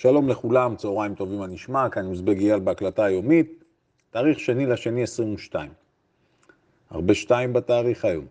שלום לכולם, צהריים טובים הנשמע, כאן אוזבג אייל בהקלטה היומית, תאריך שני לשני 22. הרבה שתיים בתאריך היום.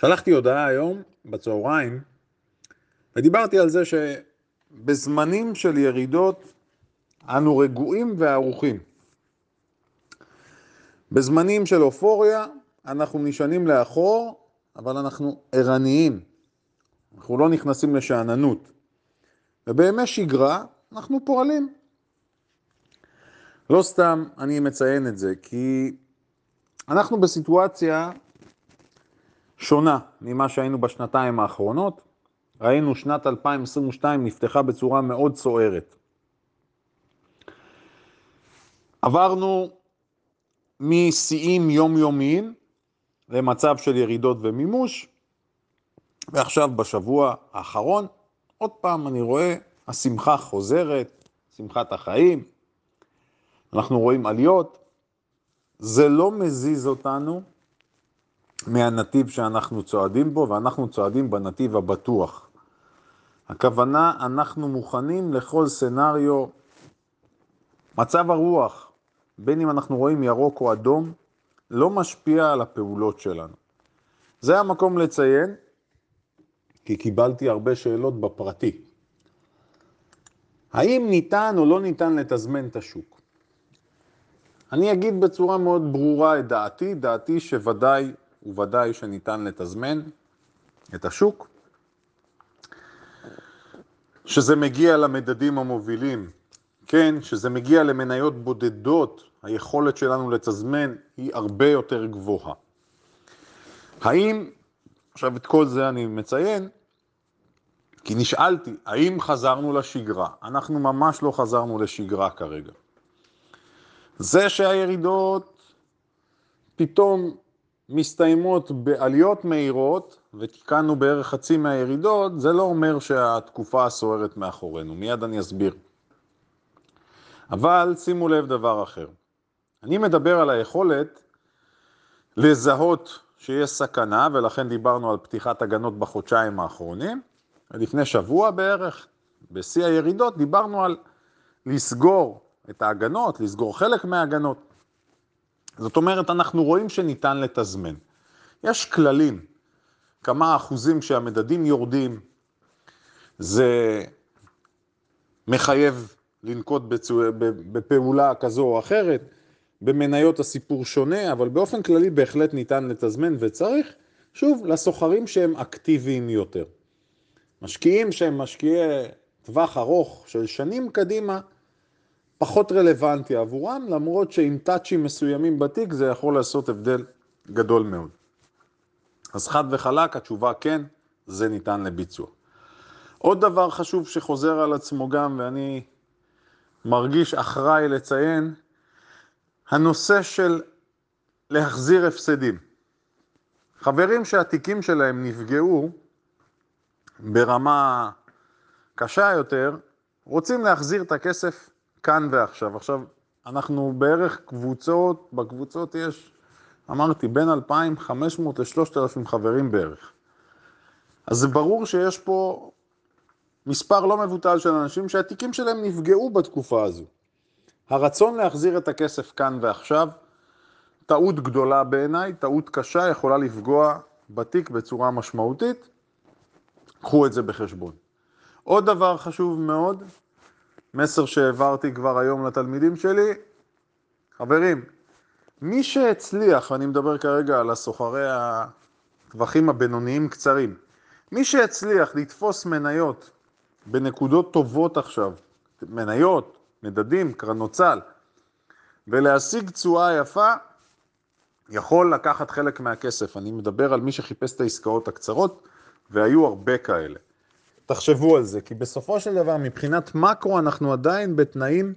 שלחתי הודעה היום בצהריים ודיברתי על זה שבזמנים של ירידות אנו רגועים וערוכים. בזמנים של אופוריה אנחנו נשענים לאחור, אבל אנחנו ערניים. אנחנו לא נכנסים לשאננות. ובימי שגרה אנחנו פועלים. לא סתם אני מציין את זה, כי אנחנו בסיטואציה שונה ממה שהיינו בשנתיים האחרונות. ראינו שנת 2022 נפתחה בצורה מאוד סוערת. עברנו משיאים יומיומיים למצב של ירידות ומימוש, ועכשיו בשבוע האחרון, עוד פעם אני רואה, השמחה חוזרת, שמחת החיים, אנחנו רואים עליות, זה לא מזיז אותנו מהנתיב שאנחנו צועדים בו, ואנחנו צועדים בנתיב הבטוח. הכוונה, אנחנו מוכנים לכל סנאריו. מצב הרוח, בין אם אנחנו רואים ירוק או אדום, לא משפיע על הפעולות שלנו. זה המקום לציין, כי קיבלתי הרבה שאלות בפרטי. האם ניתן או לא ניתן לתזמן את השוק? אני אגיד בצורה מאוד ברורה את דעתי, דעתי שוודאי וודאי שניתן לתזמן את השוק, שזה מגיע למדדים המובילים, כן, שזה מגיע למניות בודדות, היכולת שלנו לתזמן היא הרבה יותר גבוהה. האם, עכשיו את כל זה אני מציין, כי נשאלתי, האם חזרנו לשגרה? אנחנו ממש לא חזרנו לשגרה כרגע. זה שהירידות פתאום מסתיימות בעליות מהירות, ותיקנו בערך חצי מהירידות, זה לא אומר שהתקופה הסוערת מאחורינו, מיד אני אסביר. אבל שימו לב דבר אחר. אני מדבר על היכולת לזהות שיש סכנה, ולכן דיברנו על פתיחת הגנות בחודשיים האחרונים. לפני שבוע בערך, בשיא הירידות, דיברנו על לסגור את ההגנות, לסגור חלק מההגנות. זאת אומרת, אנחנו רואים שניתן לתזמן. יש כללים, כמה אחוזים שהמדדים יורדים, זה מחייב לנקוט. בפעולה כזו או אחרת. במניות הסיפור שונה, אבל באופן כללי בהחלט ניתן לתזמן וצריך, שוב, לסוחרים שהם אקטיביים יותר. משקיעים שהם משקיעי טווח ארוך של שנים קדימה, פחות רלוונטי עבורם, למרות שעם טאצ'ים מסוימים בתיק זה יכול לעשות הבדל גדול מאוד. אז חד וחלק, התשובה כן, זה ניתן לביצוע. עוד דבר חשוב שחוזר על עצמו גם, ואני מרגיש אחראי לציין, הנושא של להחזיר הפסדים. חברים שהתיקים שלהם נפגעו ברמה קשה יותר, רוצים להחזיר את הכסף כאן ועכשיו. עכשיו, אנחנו בערך קבוצות, בקבוצות יש, אמרתי, בין 2,500 ל-3,000 חברים בערך. אז זה ברור שיש פה מספר לא מבוטל של אנשים שהתיקים שלהם נפגעו בתקופה הזו. הרצון להחזיר את הכסף כאן ועכשיו, טעות גדולה בעיניי, טעות קשה, יכולה לפגוע בתיק בצורה משמעותית. קחו את זה בחשבון. עוד דבר חשוב מאוד, מסר שהעברתי כבר היום לתלמידים שלי, חברים, מי שהצליח, ואני מדבר כרגע על הסוחרי הטווחים הבינוניים קצרים, מי שהצליח לתפוס מניות בנקודות טובות עכשיו, מניות, מדדים, קרנות צל, ולהשיג תשואה יפה, יכול לקחת חלק מהכסף. אני מדבר על מי שחיפש את העסקאות הקצרות, והיו הרבה כאלה. תחשבו על זה, כי בסופו של דבר, מבחינת מקרו, אנחנו עדיין בתנאים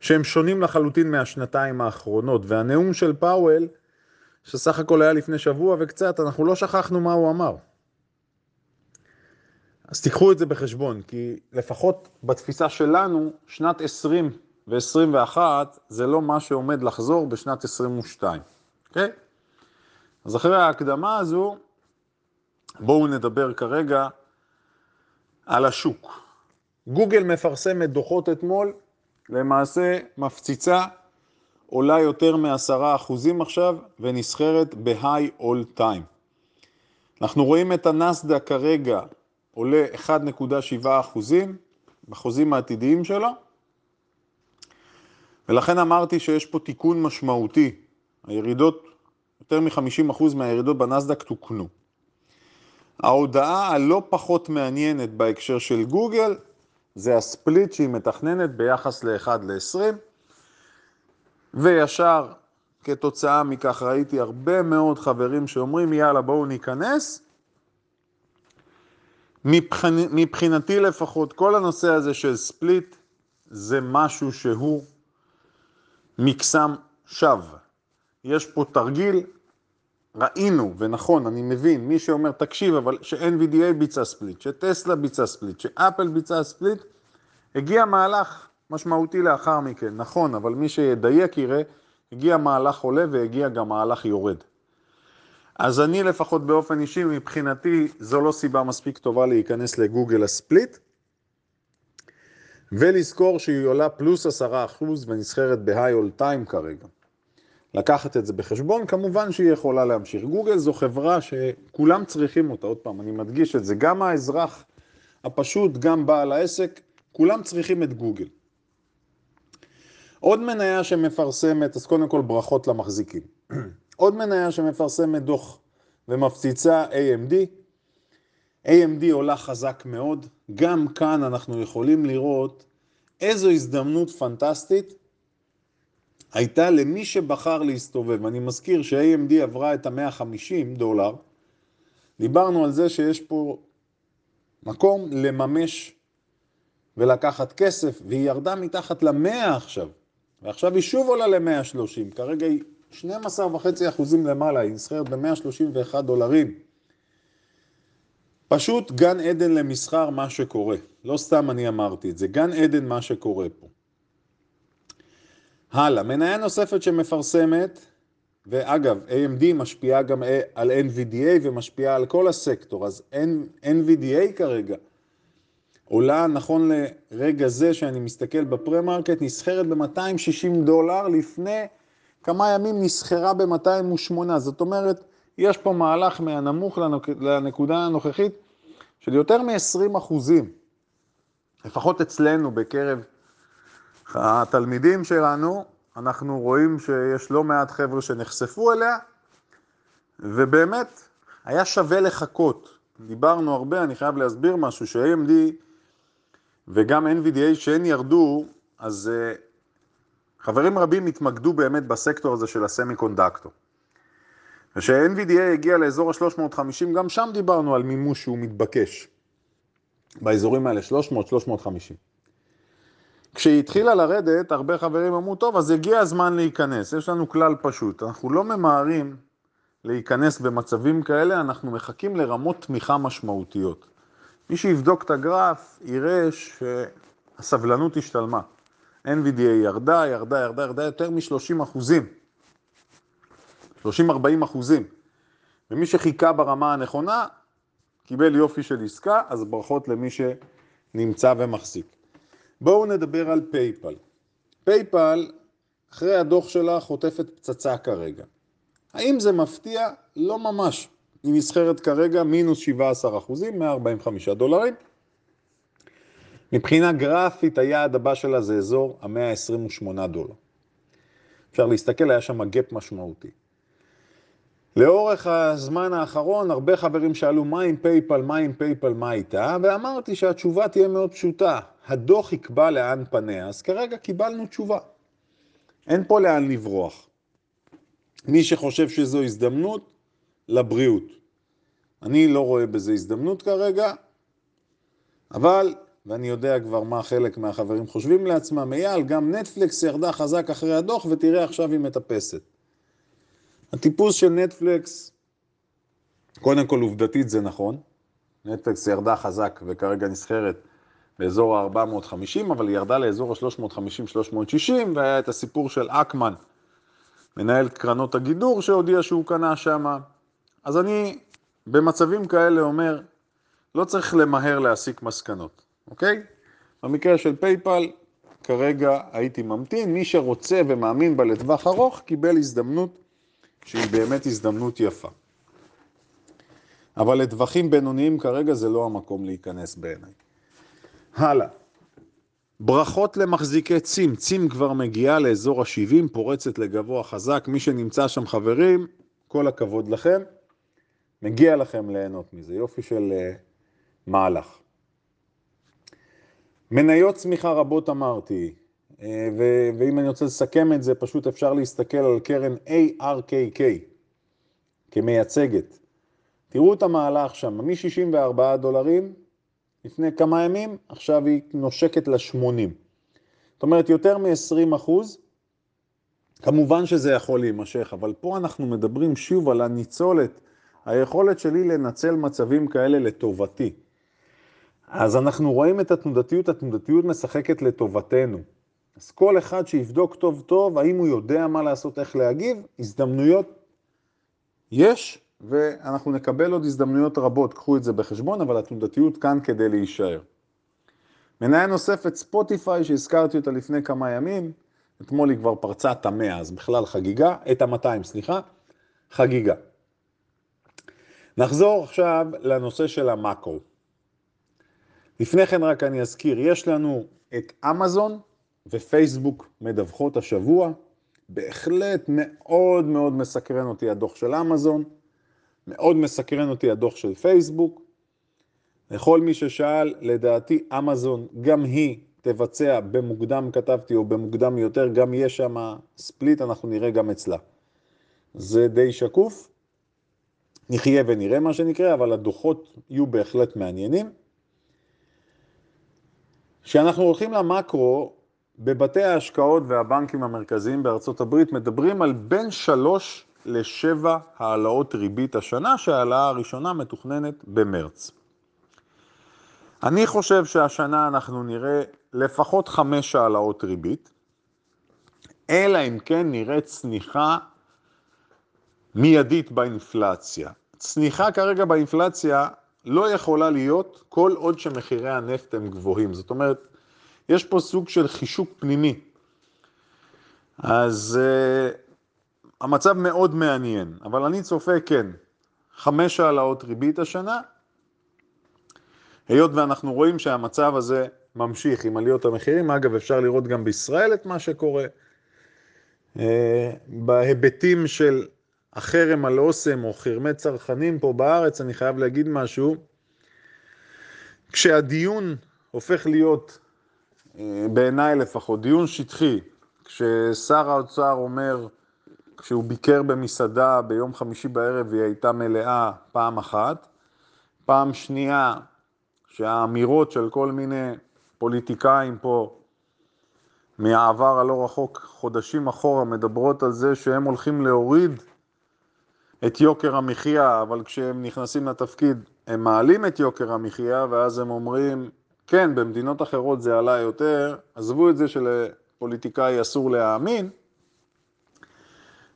שהם שונים לחלוטין מהשנתיים האחרונות. והנאום של פאוול, שסך הכל היה לפני שבוע וקצת, אנחנו לא שכחנו מה הוא אמר. אז תיקחו את זה בחשבון, כי לפחות בתפיסה שלנו, שנת 20 ו-21 זה לא מה שעומד לחזור בשנת 22, אוקיי? אז אחרי ההקדמה הזו, בואו נדבר כרגע על השוק. גוגל מפרסמת דוחות אתמול, למעשה מפציצה, עולה יותר מעשרה אחוזים עכשיו, ונסחרת ב-high all time. אנחנו רואים את הנסדק כרגע עולה 1.7 אחוזים בחוזים העתידיים שלו, ולכן אמרתי שיש פה תיקון משמעותי. הירידות, יותר מ-50% מהירידות בנסדק תוקנו. ההודעה הלא פחות מעניינת בהקשר של גוגל, זה הספליט שהיא מתכננת ביחס ל-1 ל-20, וישר כתוצאה מכך ראיתי הרבה מאוד חברים שאומרים יאללה בואו ניכנס. מבחינ... מבחינתי לפחות כל הנושא הזה של ספליט זה משהו שהוא מקסם שווא. יש פה תרגיל, ראינו, ונכון, אני מבין, מי שאומר, תקשיב, אבל ש-NVDA ביצע split, שטסלה ביצע split, שאפל ביצע split, הגיע מהלך משמעותי לאחר מכן, נכון, אבל מי שידייק יראה, הגיע מהלך עולה והגיע גם מהלך יורד. אז אני לפחות באופן אישי, מבחינתי, זו לא סיבה מספיק טובה להיכנס לגוגל ה-split, ולזכור שהיא עולה פלוס עשרה אחוז ונסחרת ב-high all time כרגע. לקחת את זה בחשבון, כמובן שהיא יכולה להמשיך. גוגל זו חברה שכולם צריכים אותה, עוד פעם, אני מדגיש את זה, גם האזרח הפשוט, גם בעל העסק, כולם צריכים את גוגל. עוד מניה שמפרסמת, אז קודם כל ברכות למחזיקים. עוד מניה שמפרסמת דוח ומפציצה AMD. AMD עולה חזק מאוד, גם כאן אנחנו יכולים לראות איזו הזדמנות פנטסטית הייתה למי שבחר להסתובב. אני מזכיר ש-AMD עברה את ה-150 דולר, דיברנו על זה שיש פה מקום לממש ולקחת כסף, והיא ירדה מתחת ל-100 עכשיו, ועכשיו היא שוב עולה ל-130, כרגע היא 12.5 אחוזים למעלה, היא נסחרת ב-131 דולרים. פשוט גן עדן למסחר מה שקורה, לא סתם אני אמרתי את זה, גן עדן מה שקורה פה. הלאה, מניה נוספת שמפרסמת, ואגב, AMD משפיעה גם על NVDA ומשפיעה על כל הסקטור, אז NVDA כרגע עולה נכון לרגע זה שאני מסתכל ב pre-market, נסחרת ב-260 דולר, לפני כמה ימים נסחרה ב-208, זאת אומרת, יש פה מהלך מהנמוך לנקודה הנוכחית של יותר מ-20 אחוזים, לפחות אצלנו בקרב התלמידים שלנו, אנחנו רואים שיש לא מעט חבר'ה שנחשפו אליה, ובאמת היה שווה לחכות. דיברנו הרבה, אני חייב להסביר משהו, ש-AMD וגם NVDA שהן ירדו, אז uh, חברים רבים התמקדו באמת בסקטור הזה של הסמי קונדקטור. וכש-NVDA הגיע לאזור ה-350, גם שם דיברנו על מימוש שהוא מתבקש. באזורים האלה, 300-350. כשהיא התחילה לרדת, הרבה חברים אמרו, טוב, אז הגיע הזמן להיכנס. יש לנו כלל פשוט, אנחנו לא ממהרים להיכנס במצבים כאלה, אנחנו מחכים לרמות תמיכה משמעותיות. מי שיבדוק את הגרף יראה שהסבלנות השתלמה. NVDA ירדה, ירדה, ירדה, ירדה יותר מ-30 אחוזים. 30-40 אחוזים. ומי שחיכה ברמה הנכונה, קיבל יופי של עסקה, אז ברכות למי שנמצא ומחזיק. בואו נדבר על פייפל. פייפל, אחרי הדוח שלה, חוטפת פצצה כרגע. האם זה מפתיע? לא ממש. היא נסחרת כרגע מינוס 17 אחוזים, 145 דולרים. מבחינה גרפית, היעד הבא שלה זה אזור ה-128 דולר. אפשר להסתכל, היה שם גאפ משמעותי. לאורך הזמן האחרון, הרבה חברים שאלו מה עם פייפל, מה עם פייפל, מה איתה, ואמרתי שהתשובה תהיה מאוד פשוטה. הדוח יקבע לאן פניה, אז כרגע קיבלנו תשובה. אין פה לאן לברוח. מי שחושב שזו הזדמנות, לבריאות. אני לא רואה בזה הזדמנות כרגע, אבל, ואני יודע כבר מה חלק מהחברים חושבים לעצמם, אייל, גם נטפליקס ירדה חזק אחרי הדוח ותראה עכשיו היא מטפסת. הטיפוס של נטפליקס, קודם כל עובדתית זה נכון, נטפליקס ירדה חזק וכרגע נסחרת באזור ה-450, אבל היא ירדה לאזור ה-350-360, והיה את הסיפור של אקמן, מנהל קרנות הגידור, שהודיע שהוא קנה שמה. אז אני במצבים כאלה אומר, לא צריך למהר להסיק מסקנות, אוקיי? במקרה של פייפל, כרגע הייתי ממתין. מי שרוצה ומאמין בה לטווח ארוך, קיבל הזדמנות שהיא באמת הזדמנות יפה. אבל לטווחים בינוניים כרגע זה לא המקום להיכנס בעיניי. הלאה. ברכות למחזיקי צים, צים כבר מגיעה לאזור ה-70, פורצת לגבוה חזק, מי שנמצא שם חברים, כל הכבוד לכם, מגיע לכם ליהנות מזה, יופי של uh, מהלך. מניות צמיחה רבות אמרתי, uh, ו- ואם אני רוצה לסכם את זה, פשוט אפשר להסתכל על קרן ARKK כמייצגת. תראו את המהלך שם, מ-64 דולרים לפני כמה ימים, עכשיו היא נושקת ל-80. זאת אומרת, יותר מ-20 אחוז, כמובן שזה יכול להימשך, אבל פה אנחנו מדברים שוב על הניצולת, היכולת שלי לנצל מצבים כאלה לטובתי. אז אנחנו רואים את התנודתיות, התנודתיות משחקת לטובתנו. אז כל אחד שיבדוק טוב טוב, האם הוא יודע מה לעשות, איך להגיב, הזדמנויות יש, ואנחנו נקבל עוד הזדמנויות רבות, קחו את זה בחשבון, אבל התנודתיות כאן כדי להישאר. מניה נוספת, ספוטיפיי, שהזכרתי אותה לפני כמה ימים, אתמול היא כבר פרצה את המאה, אז בכלל חגיגה, את המאתיים, סליחה, חגיגה. נחזור עכשיו לנושא של המאקרו. לפני כן רק אני אזכיר, יש לנו את אמזון ופייסבוק מדווחות השבוע, בהחלט מאוד מאוד מסקרן אותי הדוח של אמזון. מאוד מסקרן אותי הדוח של פייסבוק. לכל מי ששאל, לדעתי אמזון גם היא תבצע במוקדם כתבתי או במוקדם יותר, גם יש שם ספליט, אנחנו נראה גם אצלה. זה די שקוף, נחיה ונראה מה שנקרא, אבל הדוחות יהיו בהחלט מעניינים. כשאנחנו הולכים למקרו, בבתי ההשקעות והבנקים המרכזיים בארצות הברית מדברים על בין שלוש לשבע העלאות ריבית השנה, שההעלאה הראשונה מתוכננת במרץ. אני חושב שהשנה אנחנו נראה לפחות חמש העלאות ריבית, אלא אם כן נראה צניחה מיידית באינפלציה. צניחה כרגע באינפלציה לא יכולה להיות כל עוד שמחירי הנפט הם גבוהים. זאת אומרת, יש פה סוג של חישוק פנימי. אז uh, המצב מאוד מעניין, אבל אני צופה, כן, חמש העלאות ריבית השנה, היות ואנחנו רואים שהמצב הזה ממשיך עם עליות המחירים, אגב, אפשר לראות גם בישראל את מה שקורה. אה, בהיבטים של החרם על אוסם או חרמי צרכנים פה בארץ, אני חייב להגיד משהו. כשהדיון הופך להיות, אה, בעיניי לפחות, דיון שטחי, כששר האוצר אומר, כשהוא ביקר במסעדה ביום חמישי בערב והיא הייתה מלאה פעם אחת, פעם שנייה שהאמירות של כל מיני פוליטיקאים פה מהעבר הלא רחוק, חודשים אחורה, מדברות על זה שהם הולכים להוריד את יוקר המחיה, אבל כשהם נכנסים לתפקיד הם מעלים את יוקר המחיה, ואז הם אומרים, כן, במדינות אחרות זה עלה יותר, עזבו את זה שלפוליטיקאי אסור להאמין,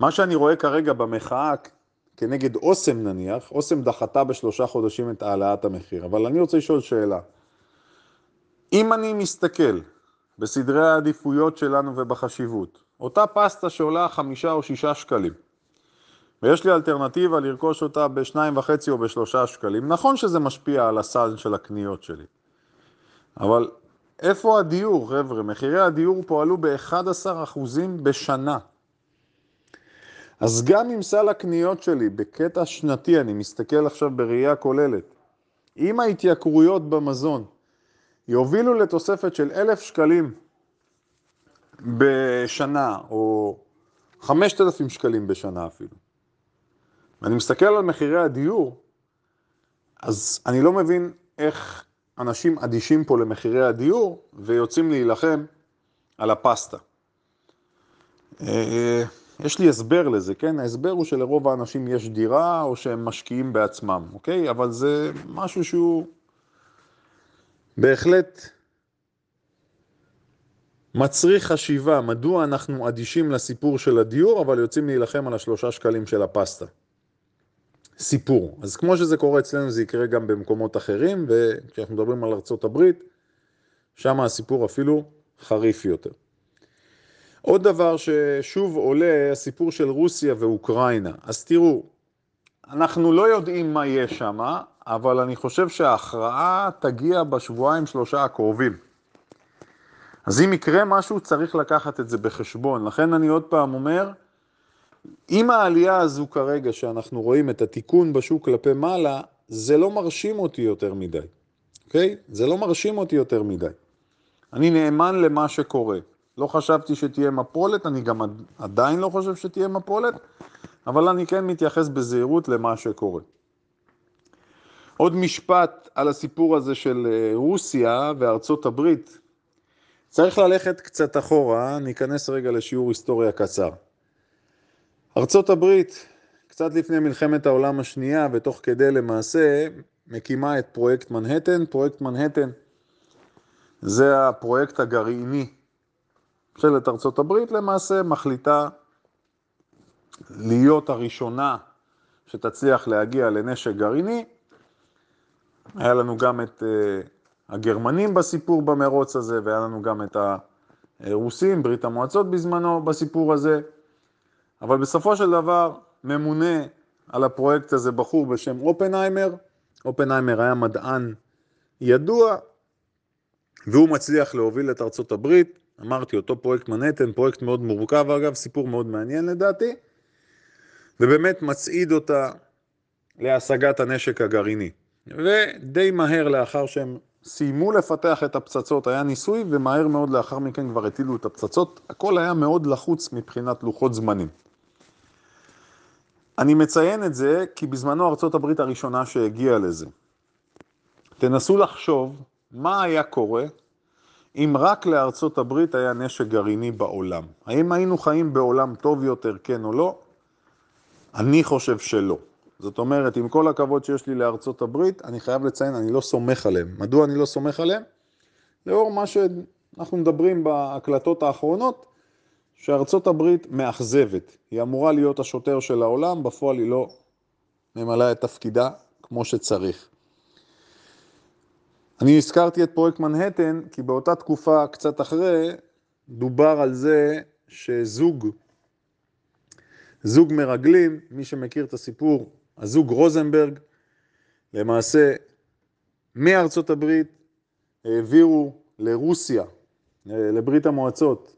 מה שאני רואה כרגע במחאה כנגד אוסם נניח, אוסם דחתה בשלושה חודשים את העלאת המחיר, אבל אני רוצה לשאול שאלה. אם אני מסתכל בסדרי העדיפויות שלנו ובחשיבות, אותה פסטה שעולה חמישה או שישה שקלים, ויש לי אלטרנטיבה לרכוש אותה בשניים וחצי או בשלושה שקלים, נכון שזה משפיע על הסל של הקניות שלי, אבל איפה הדיור, חבר'ה? מחירי הדיור פה עלו ב-11% בשנה. אז גם אם סל הקניות שלי בקטע שנתי, אני מסתכל עכשיו בראייה כוללת, אם ההתייקרויות במזון יובילו לתוספת של אלף שקלים בשנה, או חמשת אלפים שקלים בשנה אפילו, ואני מסתכל על מחירי הדיור, אז אני לא מבין איך אנשים אדישים פה למחירי הדיור ויוצאים להילחם על הפסטה. אה, יש לי הסבר לזה, כן? ההסבר הוא שלרוב האנשים יש דירה או שהם משקיעים בעצמם, אוקיי? אבל זה משהו שהוא בהחלט מצריך חשיבה, מדוע אנחנו אדישים לסיפור של הדיור, אבל יוצאים להילחם על השלושה שקלים של הפסטה. סיפור. אז כמו שזה קורה אצלנו, זה יקרה גם במקומות אחרים, וכשאנחנו מדברים על ארצות הברית, שם הסיפור אפילו חריף יותר. עוד דבר ששוב עולה, הסיפור של רוסיה ואוקראינה. אז תראו, אנחנו לא יודעים מה יהיה שם, אבל אני חושב שההכרעה תגיע בשבועיים שלושה הקרובים. אז אם יקרה משהו, צריך לקחת את זה בחשבון. לכן אני עוד פעם אומר, אם העלייה הזו כרגע, שאנחנו רואים את התיקון בשוק כלפי מעלה, זה לא מרשים אותי יותר מדי, אוקיי? זה לא מרשים אותי יותר מדי. אני נאמן למה שקורה. לא חשבתי שתהיה מפולת, אני גם עדיין לא חושב שתהיה מפולת, אבל אני כן מתייחס בזהירות למה שקורה. עוד משפט על הסיפור הזה של אה, רוסיה וארצות הברית. צריך ללכת קצת אחורה, ניכנס רגע לשיעור היסטוריה קצר. ארצות הברית, קצת לפני מלחמת העולם השנייה ותוך כדי למעשה, מקימה את פרויקט מנהטן. פרויקט מנהטן זה הפרויקט הגרעיני ממשלת ארצות הברית למעשה מחליטה להיות הראשונה שתצליח להגיע לנשק גרעיני. היה לנו גם את uh, הגרמנים בסיפור במרוץ הזה, והיה לנו גם את הרוסים, ברית המועצות בזמנו בסיפור הזה. אבל בסופו של דבר ממונה על הפרויקט הזה בחור בשם אופנהיימר. אופנהיימר היה מדען ידוע, והוא מצליח להוביל את ארצות הברית אמרתי, אותו פרויקט מנהטן, פרויקט מאוד מורכב אגב, סיפור מאוד מעניין לדעתי, ובאמת מצעיד אותה להשגת הנשק הגרעיני. ודי מהר לאחר שהם סיימו לפתח את הפצצות היה ניסוי, ומהר מאוד לאחר מכן כבר הטילו את הפצצות, הכל היה מאוד לחוץ מבחינת לוחות זמנים. אני מציין את זה כי בזמנו ארצות הברית הראשונה שהגיעה לזה. תנסו לחשוב מה היה קורה אם רק לארצות הברית היה נשק גרעיני בעולם. האם היינו חיים בעולם טוב יותר, כן או לא? אני חושב שלא. זאת אומרת, עם כל הכבוד שיש לי לארצות הברית, אני חייב לציין, אני לא סומך עליהם. מדוע אני לא סומך עליהם? לאור מה שאנחנו מדברים בהקלטות האחרונות, שארצות הברית מאכזבת. היא אמורה להיות השוטר של העולם, בפועל היא לא ממלאה את תפקידה כמו שצריך. אני הזכרתי את פרויקט מנהטן, כי באותה תקופה, קצת אחרי, דובר על זה שזוג, זוג מרגלים, מי שמכיר את הסיפור, הזוג רוזנברג, למעשה מארצות הברית העבירו לרוסיה, לברית המועצות,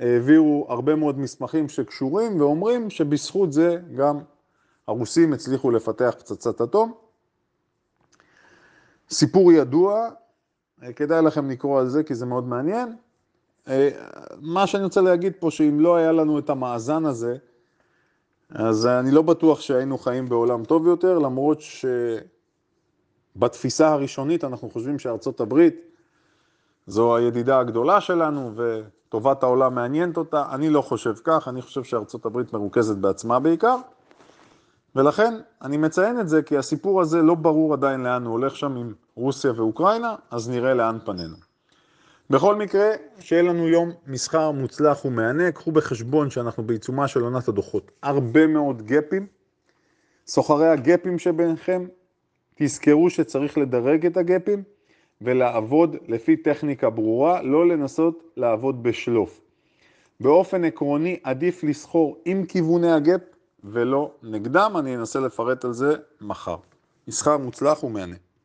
העבירו הרבה מאוד מסמכים שקשורים ואומרים שבזכות זה גם הרוסים הצליחו לפתח פצצת אטום. סיפור ידוע, כדאי לכם לקרוא על זה כי זה מאוד מעניין. אה, מה שאני רוצה להגיד פה, שאם לא היה לנו את המאזן הזה, אז אני לא בטוח שהיינו חיים בעולם טוב יותר, למרות שבתפיסה הראשונית אנחנו חושבים שארצות הברית זו הידידה הגדולה שלנו וטובת העולם מעניינת אותה. אני לא חושב כך, אני חושב שארצות הברית מרוכזת בעצמה בעיקר. ולכן אני מציין את זה כי הסיפור הזה לא ברור עדיין לאן הוא הולך שם עם רוסיה ואוקראינה, אז נראה לאן פנינו. בכל מקרה, שיהיה לנו יום מסחר מוצלח ומהנה, קחו בחשבון שאנחנו בעיצומה של עונת הדוחות. הרבה מאוד גפים, סוחרי הגפים שביניכם, תזכרו שצריך לדרג את הגפים ולעבוד לפי טכניקה ברורה, לא לנסות לעבוד בשלוף. באופן עקרוני עדיף לסחור עם כיווני הגפ ולא נגדם, אני אנסה לפרט על זה מחר. מסחר מוצלח ומהנה.